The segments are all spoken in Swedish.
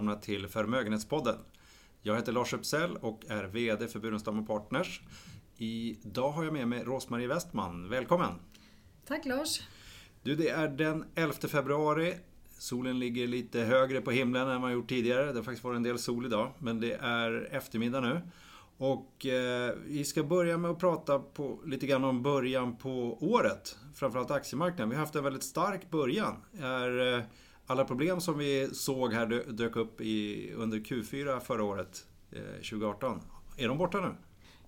välkomna till Förmögenhetspodden. Jag heter Lars Uppsell och är VD för Burenstam Partners. Idag har jag med mig Rosmarie Westman. Välkommen! Tack Lars! Du, det är den 11 februari. Solen ligger lite högre på himlen än vad gjort tidigare. Det har faktiskt varit en del sol idag, men det är eftermiddag nu. Och eh, vi ska börja med att prata på, lite grann om början på året. Framförallt aktiemarknaden. Vi har haft en väldigt stark början. Är, eh, alla problem som vi såg här dök upp i, under Q4 förra året, eh, 2018. Är de borta nu?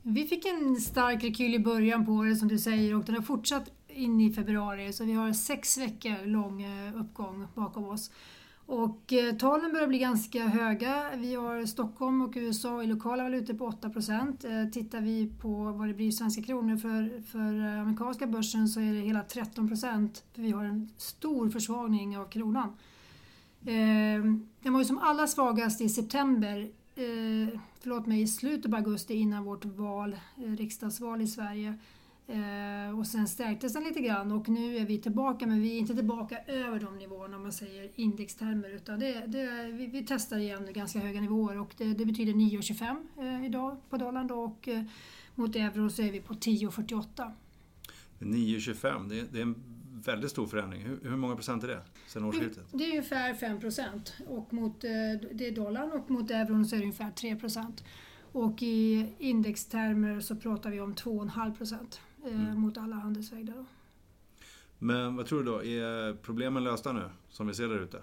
Vi fick en stark rekyl i början på året som du säger och den har fortsatt in i februari så vi har sex veckor lång eh, uppgång bakom oss. Och eh, talen börjar bli ganska höga. Vi har Stockholm och USA i lokala valutor på 8%. Eh, tittar vi på vad det blir i svenska kronor för, för amerikanska börsen så är det hela 13 För vi har en stor försvagning av kronan. Ehm, den var ju som allra svagast i september, eh, förlåt mig, i slutet av augusti innan vårt val, eh, riksdagsval i Sverige. Eh, och sen stärktes den lite grann och nu är vi tillbaka, men vi är inte tillbaka över de nivåerna om man säger indextermer utan det, det, vi, vi testar igen ganska höga nivåer och det, det betyder 9,25 idag på dollarn då, och mot euro så är vi på 10,48. 9,25, det, det är en väldigt stor förändring. Hur, hur många procent är det sen årsskiftet? Det är ungefär 5 procent. Och mot, eh, det är dollarn och mot euron så är det ungefär 3 procent. Och i indextermer så pratar vi om 2,5 procent eh, mm. mot alla handelsvägder. Men vad tror du då? Är problemen lösta nu, som vi ser där ute?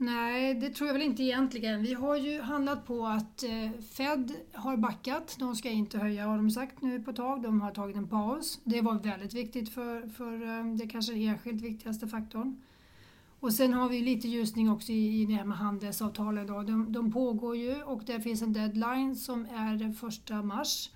Nej, det tror jag väl inte egentligen. Vi har ju handlat på att eh, Fed har backat. De ska inte höja har de sagt nu på ett tag. De har tagit en paus. Det var väldigt viktigt för, för eh, det kanske den enskilt viktigaste faktorn. Och sen har vi lite ljusning också i, i det här med handelsavtalen. Då. De, de pågår ju och det finns en deadline som är den första mars.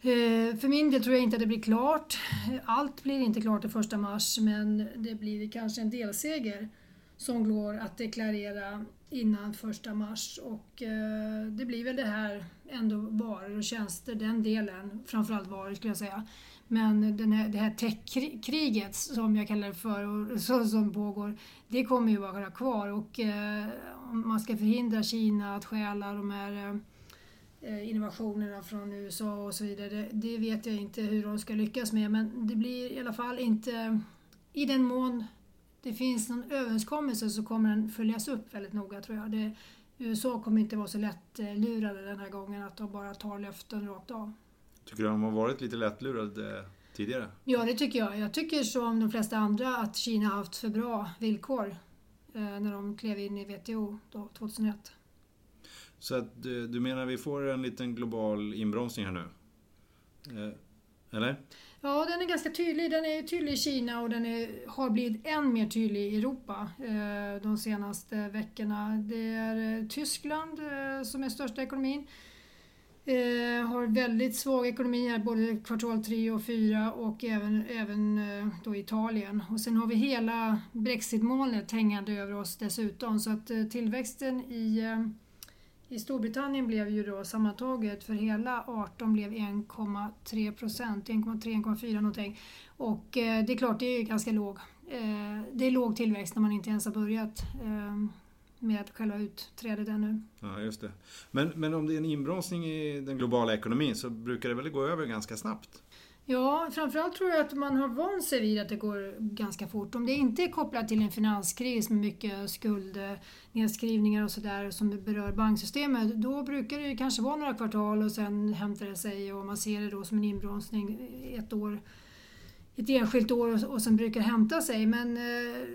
Eh, för min del tror jag inte att det blir klart. Allt blir inte klart den första mars men det blir kanske en delseger som går att deklarera innan första mars. Och eh, det blir väl det här ändå varor och tjänster, den delen, framförallt varor skulle jag säga. Men den här, det här techkriget som jag kallar det för och så, som pågår, det kommer ju vara kvar. Och eh, om man ska förhindra Kina att stjäla de här eh, innovationerna från USA och så vidare, det, det vet jag inte hur de ska lyckas med. Men det blir i alla fall inte i den mån det finns någon överenskommelse så kommer den följas upp väldigt noga tror jag. Det, USA kommer inte vara så lättlurade den här gången att de bara tar löften rakt av. Tycker du de har varit lite lättlurade tidigare? Ja, det tycker jag. Jag tycker som de flesta andra att Kina har haft för bra villkor eh, när de klev in i WTO då, 2001. Så att du, du menar vi får en liten global inbromsning här nu? Eller? Ja, den är ganska tydlig. Den är tydlig i Kina och den är, har blivit än mer tydlig i Europa eh, de senaste veckorna. Det är eh, Tyskland eh, som är största ekonomin. Eh, har väldigt svag ekonomi här, både kvartal 3 och 4 och även, även eh, då Italien. Och sen har vi hela Brexit-molnet hängande över oss dessutom så att eh, tillväxten i eh, i Storbritannien blev ju då sammantaget för hela 18 blev 1,3 procent, 1,3-1,4 någonting. Och eh, det är klart, det är ganska låg. Eh, det är låg tillväxt när man inte ens har börjat eh, med själva utträdet ännu. Ja, just det. Men, men om det är en inbromsning i den globala ekonomin så brukar det väl gå över ganska snabbt? Ja, framförallt tror jag att man har vant sig vid att det går ganska fort. Om det inte är kopplat till en finanskris med mycket skuldnedskrivningar och sådär som berör banksystemet, då brukar det kanske vara några kvartal och sen hämtar det sig och man ser det då som en inbromsning ett år ett enskilt år och sen brukar hämta sig. Men eh,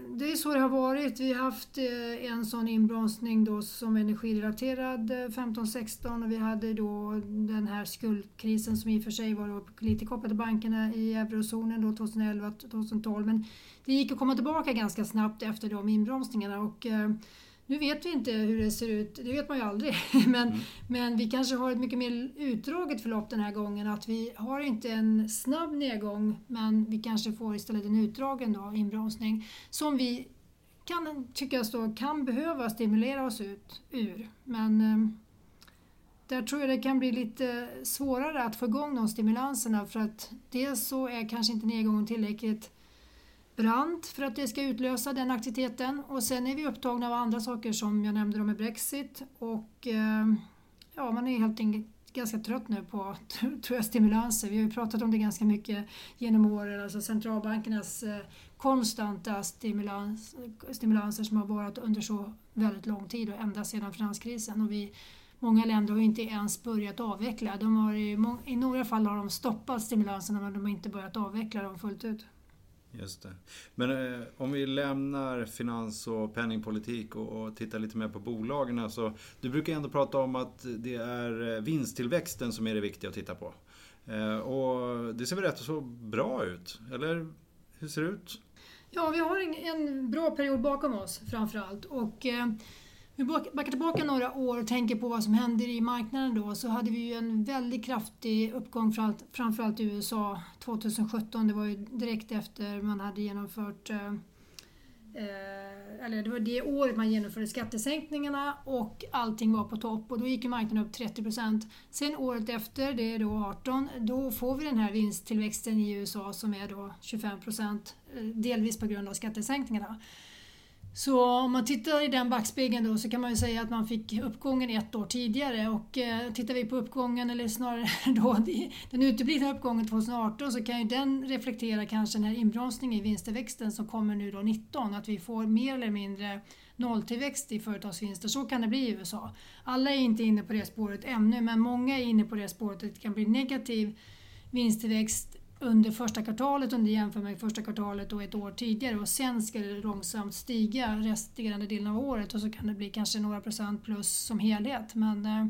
det är så det har varit. Vi har haft eh, en sån inbromsning då som energirelaterad eh, 15-16 och vi hade då den här skuldkrisen som i och för sig var lite kopplad till bankerna i eurozonen då 2011-2012. Men det gick att komma tillbaka ganska snabbt efter de inbromsningarna. Och, eh, nu vet vi inte hur det ser ut, det vet man ju aldrig. Men, mm. men vi kanske har ett mycket mer utdraget förlopp den här gången. Att vi har inte en snabb nedgång men vi kanske får istället en utdragen då, inbromsning. Som vi kan tyckas då kan behöva stimulera oss ut ur. Men eh, där tror jag det kan bli lite svårare att få igång de stimulanserna för att dels så är kanske inte nedgången tillräckligt brant för att det ska utlösa den aktiviteten. Och sen är vi upptagna av andra saker som jag nämnde med Brexit och eh, ja, man är helt enkelt ganska trött nu på tror jag, stimulanser. Vi har ju pratat om det ganska mycket genom åren, alltså centralbankernas eh, konstanta stimulans, stimulanser som har varit under så väldigt lång tid och ända sedan finanskrisen. Och vi, många länder har inte ens börjat avveckla. De har i, I några fall har de stoppat stimulanserna men de har inte börjat avveckla dem fullt ut. Just det. Men eh, om vi lämnar finans och penningpolitik och, och tittar lite mer på bolagen. Alltså, du brukar ändå prata om att det är eh, vinsttillväxten som är det viktiga att titta på. Eh, och det ser väl rätt så bra ut? Eller hur ser det ut? Ja, vi har en, en bra period bakom oss framförallt. Och, eh, vi backar tillbaka några år och tänker på vad som händer i marknaden då så hade vi ju en väldigt kraftig uppgång framförallt i USA 2017. Det var ju direkt efter man hade genomfört eh, eh, eller det var det året man genomförde skattesänkningarna och allting var på topp och då gick marknaden upp 30% Sen året efter, det är då 18, då får vi den här vinsttillväxten i USA som är då 25 procent eh, delvis på grund av skattesänkningarna. Så om man tittar i den backspegeln då så kan man ju säga att man fick uppgången ett år tidigare och eh, tittar vi på uppgången eller snarare då den uteblivna uppgången 2018 så kan ju den reflektera kanske den här inbromsningen i vinsttillväxten som kommer nu då 19 att vi får mer eller mindre nolltillväxt i företagsvinster. Så kan det bli i USA. Alla är inte inne på det spåret ännu men många är inne på det spåret att det kan bli negativ vinsttillväxt under första kvartalet om du jämför med första kvartalet och ett år tidigare och sen ska det långsamt stiga resterande delen av året och så kan det bli kanske några procent plus som helhet. Men eh,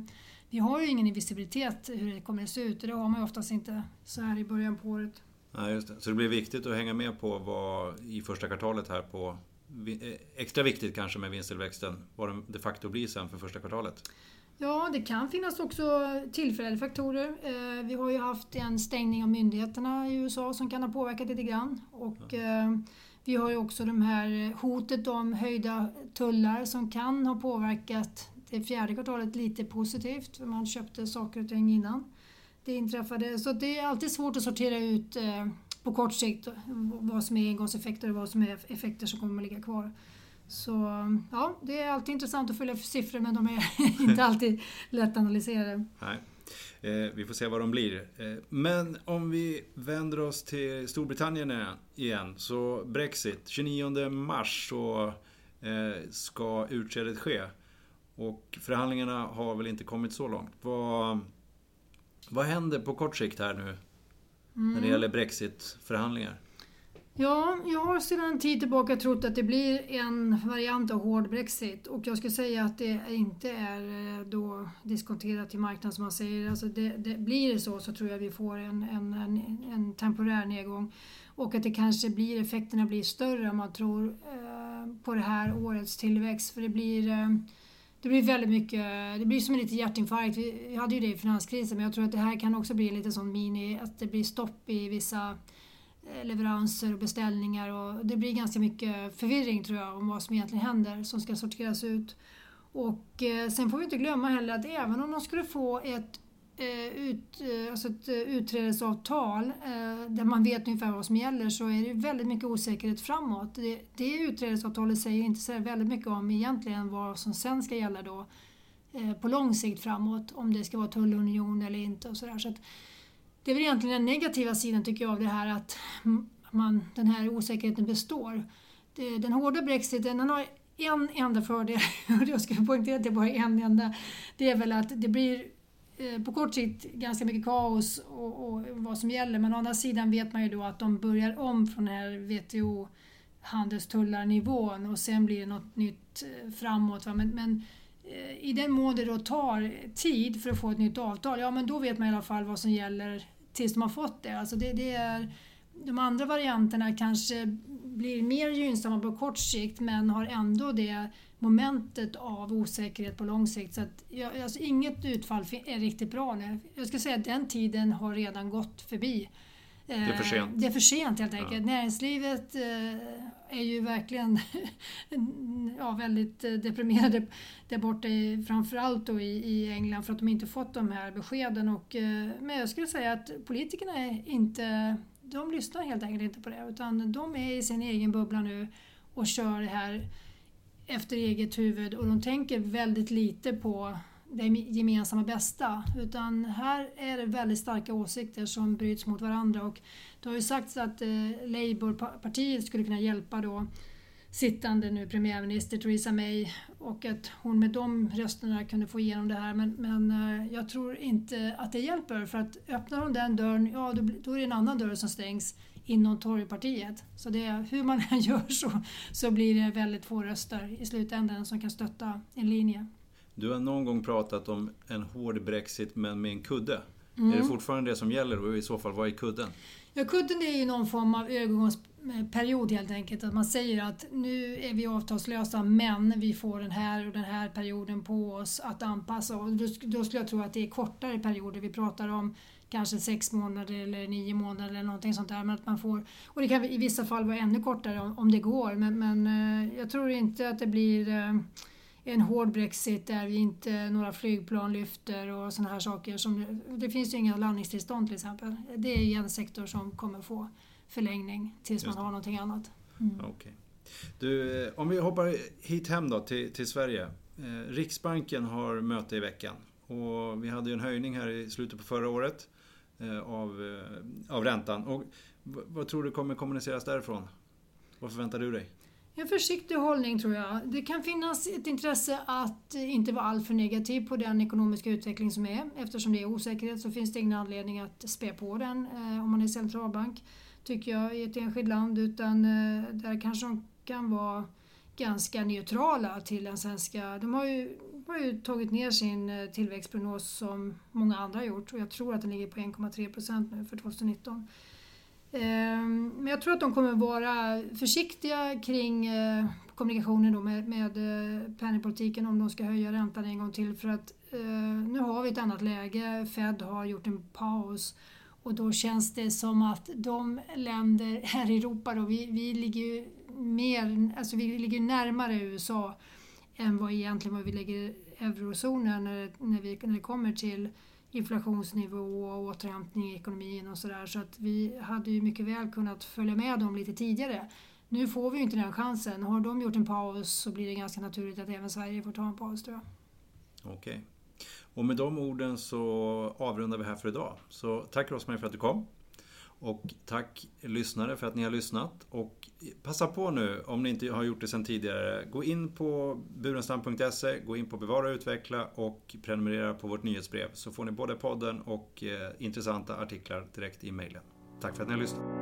vi har ju ingen visibilitet hur det kommer att se ut och det har man ju oftast inte så här i början på året. Ja, just det. Så det blir viktigt att hänga med på vad i första kvartalet här på eh, Extra viktigt kanske med vinsttillväxten, vad den de facto blir sen för första kvartalet. Ja, det kan finnas också tillfälliga faktorer. Eh, vi har ju haft en stängning av myndigheterna i USA som kan ha påverkat lite grann. Och eh, vi har ju också det här hotet om höjda tullar som kan ha påverkat det fjärde kvartalet lite positivt, för man köpte saker och ting innan det inträffade. Så det är alltid svårt att sortera ut eh, på kort sikt vad som är engångseffekter och vad som är effekter som kommer att ligga kvar. Så ja, det är alltid intressant att följa siffror men de är inte alltid lätt analyserade. Nej. Eh, vi får se vad de blir. Eh, men om vi vänder oss till Storbritannien igen. Så Brexit, 29 mars så eh, ska utträdet ske. Och förhandlingarna har väl inte kommit så långt. Vad, vad händer på kort sikt här nu? Mm. När det mm. gäller Brexit-förhandlingar? Ja, jag har sedan en tid tillbaka trott att det blir en variant av hård Brexit och jag skulle säga att det inte är eh, då diskonterat till marknaden som man säger. Alltså det, det, blir det så så tror jag vi får en, en, en, en, temporär nedgång och att det kanske blir, effekterna blir större om man tror eh, på det här årets tillväxt för det blir eh, det blir väldigt mycket, det blir som en liten hjärtinfarkt. Vi hade ju det i finanskrisen men jag tror att det här kan också bli lite sån mini, att det blir stopp i vissa Eh, leveranser och beställningar och det blir ganska mycket förvirring tror jag om vad som egentligen händer som ska sorteras ut. Och eh, sen får vi inte glömma heller att även om de skulle få ett, eh, ut, alltså ett utträdesavtal där man vet ungefär vad som gäller så är det väldigt mycket osäkerhet framåt. Det, det utträdesavtalet säger inte så väldigt mycket om egentligen vad som sen ska gälla då på lång sikt framåt, om det ska vara tullunion eller inte och sådär. Så, där. Det är väl egentligen den negativa sidan tycker jag av det här att man, den här osäkerheten består. Det, den hårda brexiten den har en enda fördel, och jag ska poängtera att det är bara en enda. Det är väl att det blir eh, på kort sikt ganska mycket kaos och, och, vad som gäller men å andra sidan vet man ju då att de börjar om från den här WTO handelstullarnivån och sen blir det något nytt eh, framåt. Men, men Eh, i den mån det då tar tid för att få ett nytt avtal, ja men då vet man i alla fall vad som gäller tills de har fått det. Alltså det, det är, de andra varianterna kanske blir mer gynnsamma på kort sikt men har ändå det momentet av osäkerhet på lång sikt. Så att, alltså inget utfall är riktigt bra nu. Jag ska säga att den tiden har redan gått förbi. Det är för sent. Det är för sent helt enkelt. Ja. Näringslivet eh, är ju verkligen ja, väldigt eh, deprimerade där borta, framförallt då i, i England för att de inte fått de här beskeden. Och, eh, men jag skulle säga att politikerna är inte de lyssnar helt enkelt inte på det utan de är i sin egen bubbla nu och kör det här efter eget huvud och de tänker väldigt lite på det gemensamma bästa. Utan här är det väldigt starka åsikter som bryts mot varandra och det har ju sagts att eh, Labourpartiet skulle kunna hjälpa då sittande nu premiärminister Theresa May och att hon med de rösterna kunde få igenom det här. Men, men eh, jag tror inte att det hjälper för att öppnar hon den dörren, ja då, då är det en annan dörr som stängs inom Torypartiet. Så det, hur man än gör så, så blir det väldigt få röster i slutändan som kan stötta en linje. Du har någon gång pratat om en hård Brexit men med en kudde. Mm. Är det fortfarande det som gäller och i så fall vad är kudden? Ja, kudden är ju någon form av övergångsperiod helt enkelt. Att man säger att nu är vi avtalslösa men vi får den här och den här perioden på oss att anpassa. Och då, då skulle jag tro att det är kortare perioder vi pratar om. Kanske sex månader eller nio månader eller någonting sånt där. Men att man får, och det kan i vissa fall vara ännu kortare om, om det går. Men, men eh, jag tror inte att det blir eh, en hård Brexit där vi inte några flygplan lyfter och sådana här saker. Som, det finns ju inga landningstillstånd till exempel. Det är en sektor som kommer få förlängning tills man har någonting annat. Mm. Okay. Du, eh, om vi hoppar hit hem då till, till Sverige. Eh, Riksbanken har möte i veckan och vi hade ju en höjning här i slutet på förra året eh, av, av räntan. Och vad tror du kommer kommuniceras därifrån? Vad förväntar du dig? En försiktig hållning tror jag. Det kan finnas ett intresse att inte vara alltför negativ på den ekonomiska utveckling som är. Eftersom det är osäkerhet så finns det ingen anledning att spä på den eh, om man är centralbank, tycker jag, i ett enskilt land. Utan eh, där kanske de kan vara ganska neutrala till den svenska... De har ju, har ju tagit ner sin eh, tillväxtprognos som många andra har gjort och jag tror att den ligger på 1,3 procent nu för 2019. Ehm, men jag tror att de kommer vara försiktiga kring eh, kommunikationen då med, med eh, penningpolitiken om de ska höja räntan en gång till. För att eh, nu har vi ett annat läge. Fed har gjort en paus och då känns det som att de länder här i Europa då, vi, vi ligger ju mer, alltså vi ligger närmare USA än vad egentligen vad vi ligger eurozonen när, när, vi, när det kommer till inflationsnivå och återhämtning i ekonomin och sådär. Så att vi hade ju mycket väl kunnat följa med dem lite tidigare. Nu får vi ju inte den chansen. Har de gjort en paus så blir det ganska naturligt att även Sverige får ta en paus tror jag. Okej. Och med de orden så avrundar vi här för idag. Så tack Rosmarie för att du kom. Och tack lyssnare för att ni har lyssnat. Och passa på nu, om ni inte har gjort det sedan tidigare, gå in på burenstam.se, gå in på Bevara och utveckla och prenumerera på vårt nyhetsbrev. Så får ni både podden och eh, intressanta artiklar direkt i mejlen. Tack för att ni har lyssnat.